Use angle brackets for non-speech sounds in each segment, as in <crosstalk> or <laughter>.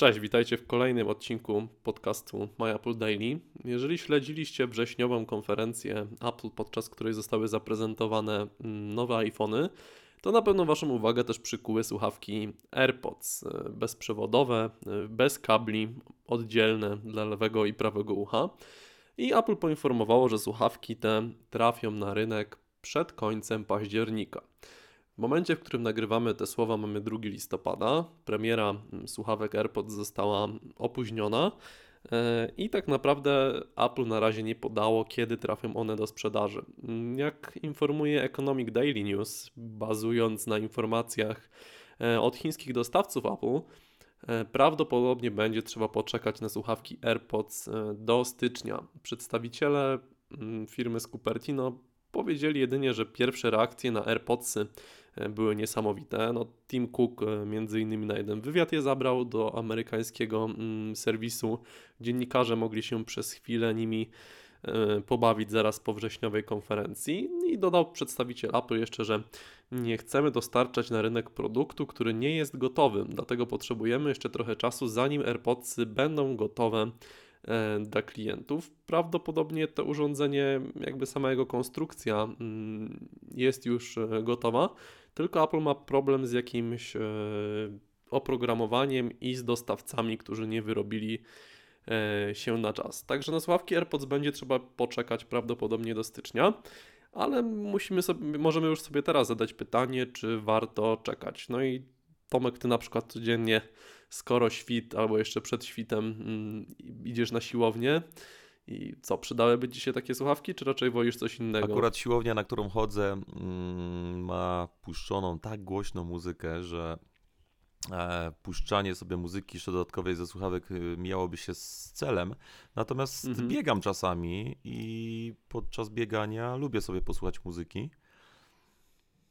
Cześć, witajcie w kolejnym odcinku podcastu My Apple Daily. Jeżeli śledziliście wrześniową konferencję Apple, podczas której zostały zaprezentowane mm, nowe iPhony, to na pewno Waszą uwagę też przykuły słuchawki AirPods e, bezprzewodowe, e, bez kabli, oddzielne dla lewego i prawego ucha. I Apple poinformowało, że słuchawki te trafią na rynek przed końcem października. W momencie, w którym nagrywamy te słowa, mamy 2 listopada. Premiera mm, słuchawek AirPods została opóźniona. E, I tak naprawdę Apple na razie nie podało, kiedy trafią one do sprzedaży. Mm, jak informuje Economic Daily News, bazując na informacjach e, od chińskich dostawców Apple, e, prawdopodobnie będzie trzeba poczekać na słuchawki AirPods do stycznia. Przedstawiciele mm, firmy z Cupertino powiedzieli jedynie, że pierwsze reakcje na AirPodsy były niesamowite. No, Tim Cook e, między innymi na jeden wywiad je zabrał do amerykańskiego mm, serwisu. Dziennikarze mogli się przez chwilę nimi e, pobawić zaraz po wrześniowej konferencji i dodał przedstawiciel Apple jeszcze, że nie chcemy dostarczać na rynek produktu, który nie jest gotowy, dlatego potrzebujemy jeszcze trochę czasu, zanim AirPodsy będą gotowe dla klientów. Prawdopodobnie to urządzenie, jakby sama jego konstrukcja mm, jest już gotowa, tylko Apple ma problem z jakimś e, oprogramowaniem i z dostawcami, którzy nie wyrobili e, się na czas. Także na sławki AirPods będzie trzeba poczekać prawdopodobnie do stycznia, ale musimy sobie, możemy już sobie teraz zadać pytanie, czy warto czekać. No i Tomek, ty na przykład codziennie, skoro świt albo jeszcze przed świtem mm, idziesz na siłownię, i co, przydałyby Ci się takie słuchawki, czy raczej wolisz coś innego? Akurat siłownia, na którą chodzę, mm, ma puszczoną tak głośną muzykę, że e, puszczanie sobie muzyki jeszcze dodatkowej ze słuchawek y, miałoby się z celem. Natomiast mhm. biegam czasami i podczas biegania lubię sobie posłuchać muzyki.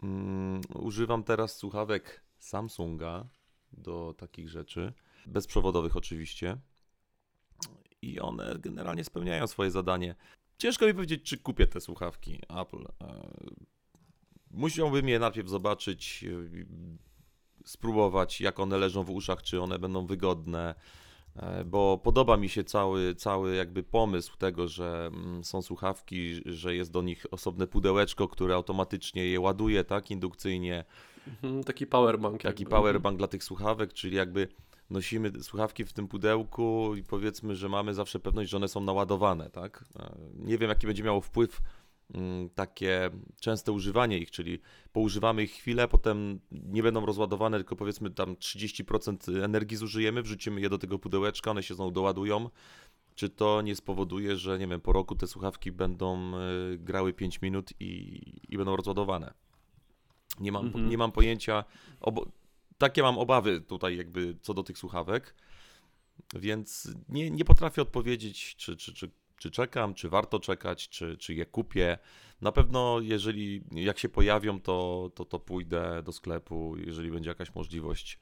Mm, używam teraz słuchawek Samsunga do takich rzeczy, bezprzewodowych oczywiście i one generalnie spełniają swoje zadanie. Ciężko mi powiedzieć, czy kupię te słuchawki Apple. E, musiałbym je najpierw zobaczyć, e, spróbować, jak one leżą w uszach, czy one będą wygodne, e, bo podoba mi się cały, cały jakby pomysł tego, że mm, są słuchawki, że jest do nich osobne pudełeczko, które automatycznie je ładuje, tak, indukcyjnie. Mhm, taki powerbank. Taki jakby. powerbank dla tych słuchawek, czyli jakby nosimy słuchawki w tym pudełku i powiedzmy, że mamy zawsze pewność, że one są naładowane, tak? E, nie wiem, jaki będzie miało wpływ mm, takie częste używanie ich, czyli poużywamy ich chwilę, potem nie będą rozładowane, tylko powiedzmy tam 30% energii zużyjemy, wrzucimy je do tego pudełeczka, one się znowu doładują. Czy to nie spowoduje, że nie wiem, po roku te słuchawki będą e, grały 5 minut i, i będą rozładowane? Nie mam, mm -hmm. nie mam pojęcia. Obo takie mam obawy tutaj jakby co do tych słuchawek, więc nie, nie potrafię odpowiedzieć, czy, czy, czy, czy czekam, czy warto czekać, czy, czy je kupię. Na pewno, jeżeli jak się pojawią, to, to, to pójdę do sklepu, jeżeli będzie jakaś możliwość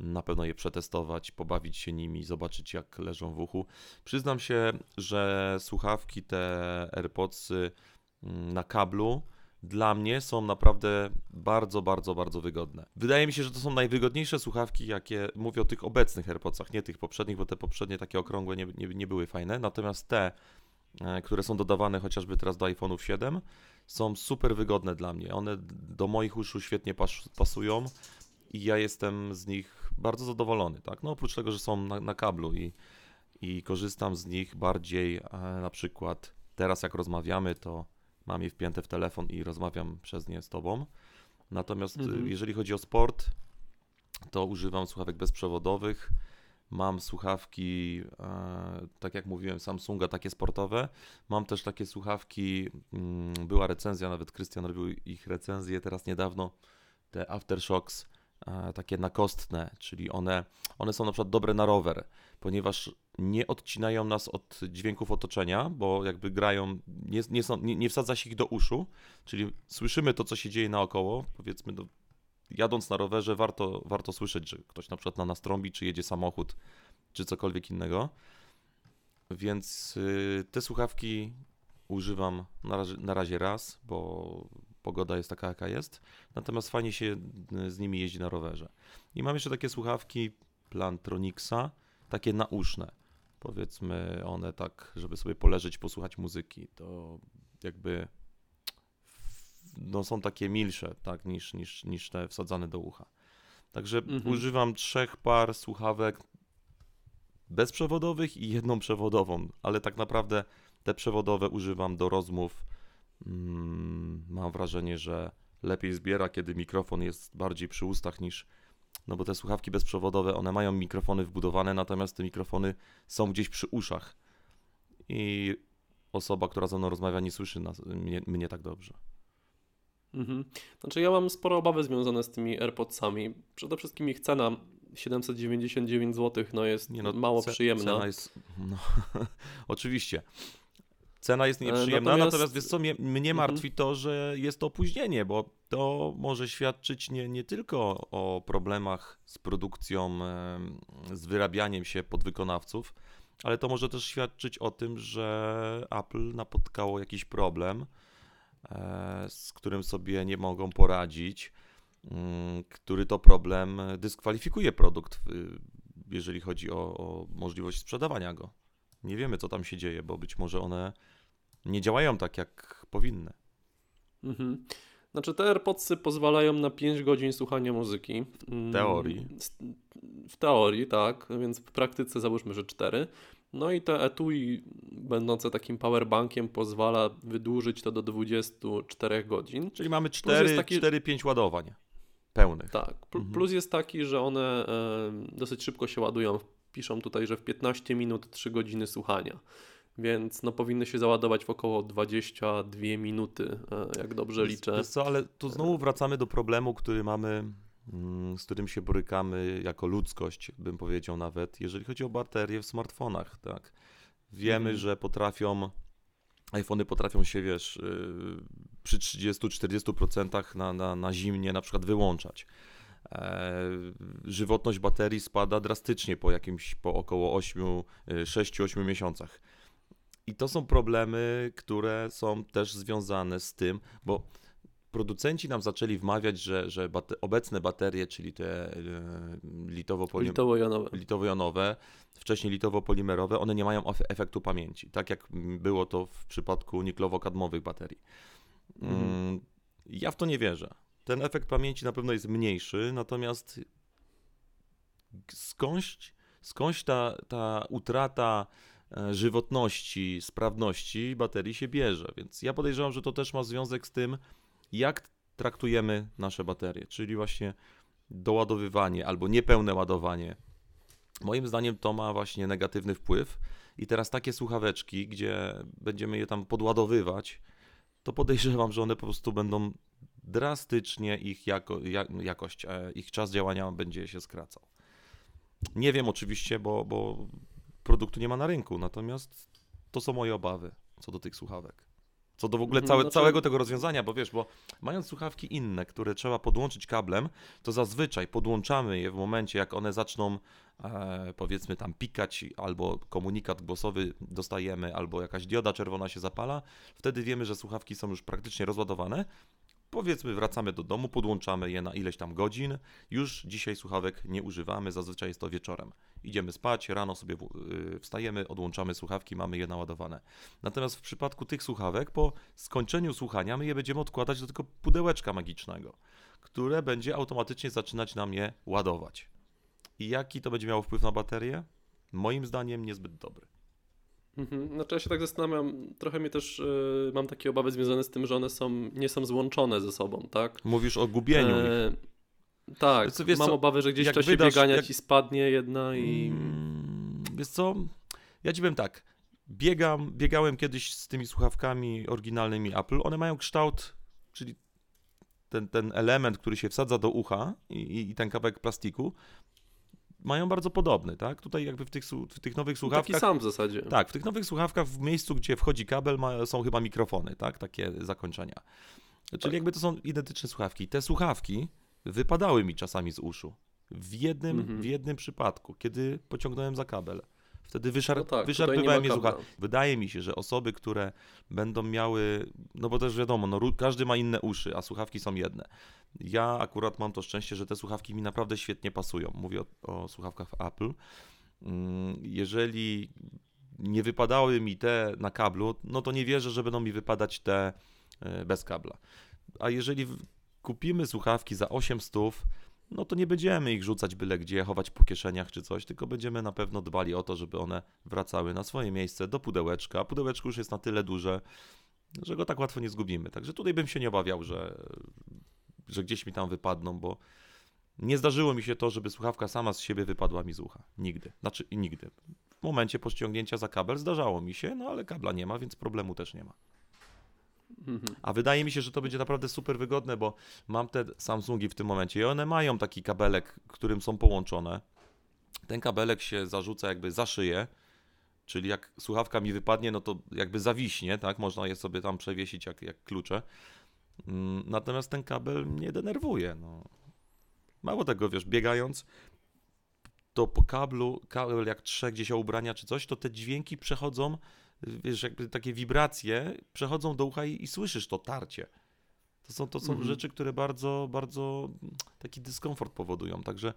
na pewno je przetestować, pobawić się nimi, zobaczyć jak leżą w uchu. Przyznam się, że słuchawki te AirPodsy mm, na kablu dla mnie są naprawdę bardzo, bardzo, bardzo wygodne. Wydaje mi się, że to są najwygodniejsze słuchawki, jakie mówię o tych obecnych AirPodsach, nie tych poprzednich, bo te poprzednie takie okrągłe nie, nie, nie były fajne. Natomiast te, e, które są dodawane chociażby teraz do iPhone'ów 7, są super wygodne dla mnie. One do moich uszu świetnie pas pasują i ja jestem z nich bardzo zadowolony. Tak? No oprócz tego, że są na, na kablu i, i korzystam z nich bardziej e, na przykład teraz jak rozmawiamy, to mam je wpięte w telefon i rozmawiam przez nie z tobą. Natomiast y, mhm. jeżeli chodzi o sport, to używam słuchawek bezprzewodowych. Mam słuchawki, e, tak jak mówiłem, Samsunga, takie sportowe. Mam też takie słuchawki, mm, była recenzja, nawet Krystian robił ich recenzję teraz niedawno, te Aftershocks, e, takie nakostne, czyli one, one są na przykład dobre na rower, ponieważ nie odcinają nas od dźwięków otoczenia, bo jakby grają, nie, nie, są, nie, nie wsadza się ich do uszu, czyli słyszymy to, co się dzieje naokoło, powiedzmy, no, jadąc na rowerze warto, warto słyszeć, że ktoś na przykład na nas trąbi, czy jedzie samochód, czy cokolwiek innego. Więc y, te słuchawki używam na razie, na razie raz, bo pogoda jest taka, jaka jest. Natomiast fajnie się z nimi jeździ na rowerze. I mam jeszcze takie słuchawki Plantronixa, takie nauszne. Powiedzmy one tak, żeby sobie poleżeć, posłuchać muzyki. To jakby no, są takie milsze, tak, niż, niż, niż te wsadzane do ucha. Także Mhm. używam trzech par słuchawek bezprzewodowych i jedną przewodową, ale tak naprawdę te przewodowe używam do rozmów. Mm, mam wrażenie, że lepiej zbiera, kiedy mikrofon jest bardziej przy ustach niż. No bo te słuchawki bezprzewodowe, one mają mikrofony wbudowane, natomiast te mikrofony są gdzieś przy uszach. I osoba, która ze mną rozmawia, nie słyszy nas, mnie, mnie tak dobrze. Mhm. Znaczy ja mam sporo obawy związane z tymi AirPodsami. Przede wszystkim ich cena 799 zł no jest no, mało ce- przyjemna. Cena jest. No, <laughs> oczywiście. Cena jest E, nieprzyjemna, natomiast- natomiast wiesz co, mnie, mnie Mhm. martwi to, że jest to opóźnienie, bo to może świadczyć nie, nie tylko o problemach z produkcją, z wyrabianiem się podwykonawców, ale to może też świadczyć o tym, że Apple napotkało jakiś problem, e, z którym sobie nie mogą poradzić, mm, który to problem dyskwalifikuje produkt, jeżeli chodzi o, o możliwość sprzedawania go. Nie wiemy, co tam się dzieje, bo być może one nie działają tak, jak powinny. Mhm. Znaczy te AirPodsy pozwalają na 5 godzin słuchania muzyki. W teorii. W teorii, tak, więc w praktyce załóżmy, że 4. No i te etui będące takim powerbankiem pozwala wydłużyć to do 24 godzin. Czyli mamy jest 4, taki- 4-5 ładowań pełnych. Tak. Mhm. Plus jest taki, że one e, dosyć szybko się ładują. Piszą tutaj, że w 15 minut 3 godziny słuchania. Więc no, powinny się załadować w około 22 minuty, e, jak dobrze liczę. Wiesz co, ale tu znowu wracamy do problemu, który mamy, mm, z którym się borykamy jako ludzkość, bym powiedział nawet, jeżeli chodzi o baterie w smartfonach, tak. Wiemy, Mhm. że potrafią, iPhony potrafią się, wiesz, yy, przy 30-40% na, na, na zimnie na przykład wyłączać. E, żywotność baterii spada drastycznie po jakimś, po około 8, 6-8 miesiącach. I to są problemy, które są też związane z tym, bo producenci nam zaczęli wmawiać, że, że bate, obecne baterie, czyli te e, Litowo-jonowe. litowo-jonowe, wcześniej litowo-polimerowe, one nie mają ef- efektu pamięci, tak jak było to w przypadku niklowo-kadmowych baterii. Mhm. Mm, Ja w to nie wierzę. Ten efekt pamięci na pewno jest mniejszy, natomiast skądś, skądś ta, ta utrata e, żywotności, sprawności baterii się bierze. Więc ja podejrzewam, że to też ma związek z tym, jak traktujemy nasze baterie, czyli właśnie doładowywanie albo niepełne ładowanie. Moim zdaniem to ma właśnie negatywny wpływ. I teraz takie słuchaweczki, gdzie będziemy je tam podładowywać, to podejrzewam, że one po prostu będą drastycznie ich jako, ja, jakość, e, ich czas działania będzie się skracał. Nie wiem oczywiście, bo, bo produktu nie ma na rynku, natomiast to są moje obawy co do tych słuchawek. Co do w ogóle Mhm, całe, znaczy- całego tego rozwiązania, bo wiesz, bo mając słuchawki inne, które trzeba podłączyć kablem, to zazwyczaj podłączamy je w momencie, jak one zaczną e, powiedzmy tam pikać, albo komunikat głosowy dostajemy, albo jakaś dioda czerwona się zapala, wtedy wiemy, że słuchawki są już praktycznie rozładowane. Powiedzmy, wracamy do domu, podłączamy je na ileś tam godzin. Już dzisiaj słuchawek nie używamy, zazwyczaj jest to wieczorem. Idziemy spać, rano sobie y, wstajemy, odłączamy słuchawki, mamy je naładowane. Natomiast w przypadku tych słuchawek, po skończeniu słuchania, my je będziemy odkładać do tego pudełeczka magicznego, które będzie automatycznie zaczynać nam je ładować. I jaki to będzie miało wpływ na baterię? Moim zdaniem niezbyt dobry. Mhm. Znaczy ja się tak zastanawiam, trochę mnie też, y, mam takie obawy związane z tym, że one są, nie są złączone ze sobą, tak? Mówisz o gubieniu. E, tak, co, mam co, obawy, że gdzieś czasie wydasz- biegania jak- ci spadnie jedna i... Mm, Wiesz co, ja ci powiem tak, biegam, biegałem kiedyś z tymi słuchawkami oryginalnymi Apple, one mają kształt, czyli ten, ten element, który się wsadza do ucha i, i- i ten kawałek plastiku, mają bardzo podobny, tak? Tutaj jakby w tych, w tych nowych Taki słuchawkach... sam w zasadzie. Tak, w tych nowych słuchawkach w miejscu, gdzie wchodzi kabel, ma, są chyba mikrofony, tak? Takie zakończenia. Czyli Tak. jakby to są identyczne słuchawki. Te słuchawki wypadały mi czasami z uszu. W jednym, Mhm. w jednym przypadku, kiedy pociągnąłem za kabel. Wtedy wyszar- No tak, wyszarpywałem je z ucha. Wydaje mi się, że osoby, które będą miały, no bo też wiadomo, no, każdy ma inne uszy, a słuchawki są jedne. Ja akurat mam to szczęście, że te słuchawki mi naprawdę świetnie pasują. Mówię o, o słuchawkach Apple. Mm, Jeżeli nie wypadały mi te na kablu, no to nie wierzę, że będą mi wypadać te e, bez kabla. A jeżeli kupimy słuchawki za 800, no to nie będziemy ich rzucać byle gdzie, chować po kieszeniach czy coś, tylko będziemy na pewno dbali o to, żeby one wracały na swoje miejsce do pudełeczka. Pudełeczko już jest na tyle duże, że go tak łatwo nie zgubimy. Także tutaj bym się nie obawiał, że, że gdzieś mi tam wypadną, bo nie zdarzyło mi się to, żeby słuchawka sama z siebie wypadła mi z ucha. Nigdy. Znaczy nigdy. W momencie pościągnięcia za kabel zdarzało mi się, no ale kabla nie ma, więc problemu też nie ma. Mhm. A wydaje mi się, że to będzie naprawdę super wygodne, bo mam te Samsungi w tym momencie i one mają taki kabelek, którym są połączone. Ten kabelek się zarzuca jakby za szyję, czyli jak słuchawka mi wypadnie, no to jakby zawiśnie, tak? Można je sobie tam przewiesić jak, jak klucze. Mm, Natomiast ten kabel mnie denerwuje. No. Mało tego, wiesz, biegając, to po kablu, kabel jak trze gdzieś o ubrania czy coś, to te dźwięki przechodzą, wiesz, jakby takie wibracje przechodzą do ucha i, i słyszysz to tarcie. To są, to są Mhm. rzeczy, które bardzo, bardzo taki dyskomfort powodują. Także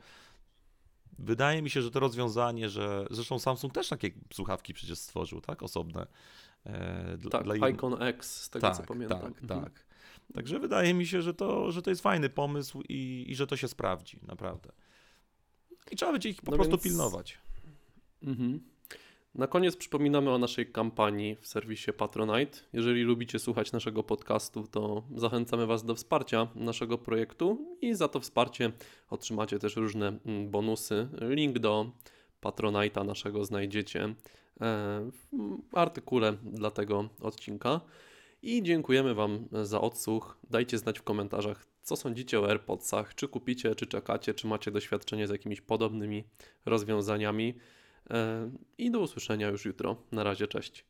wydaje mi się, że to rozwiązanie, że zresztą Samsung też takie słuchawki przecież stworzył, tak? Osobne. E, dla, Tak, dla Icon X, z tego co pamiętam. tak, Mhm. tak. Także wydaje mi się, że to, że to jest fajny pomysł i, i że to się sprawdzi, naprawdę. I trzeba będzie ich po No prostu więc- pilnować. Mhm. Na koniec przypominamy o naszej kampanii w serwisie Patronite. Jeżeli lubicie słuchać naszego podcastu, to zachęcamy Was do wsparcia naszego projektu i za to wsparcie otrzymacie też różne mm, bonusy. Link do Patronite'a naszego znajdziecie e, w artykule dla tego odcinka. I dziękujemy Wam za odsłuch. Dajcie znać w komentarzach, co sądzicie o AirPodsach, czy kupicie, czy czekacie, czy macie doświadczenie z jakimiś podobnymi rozwiązaniami. E, I do usłyszenia już jutro. Na razie, cześć.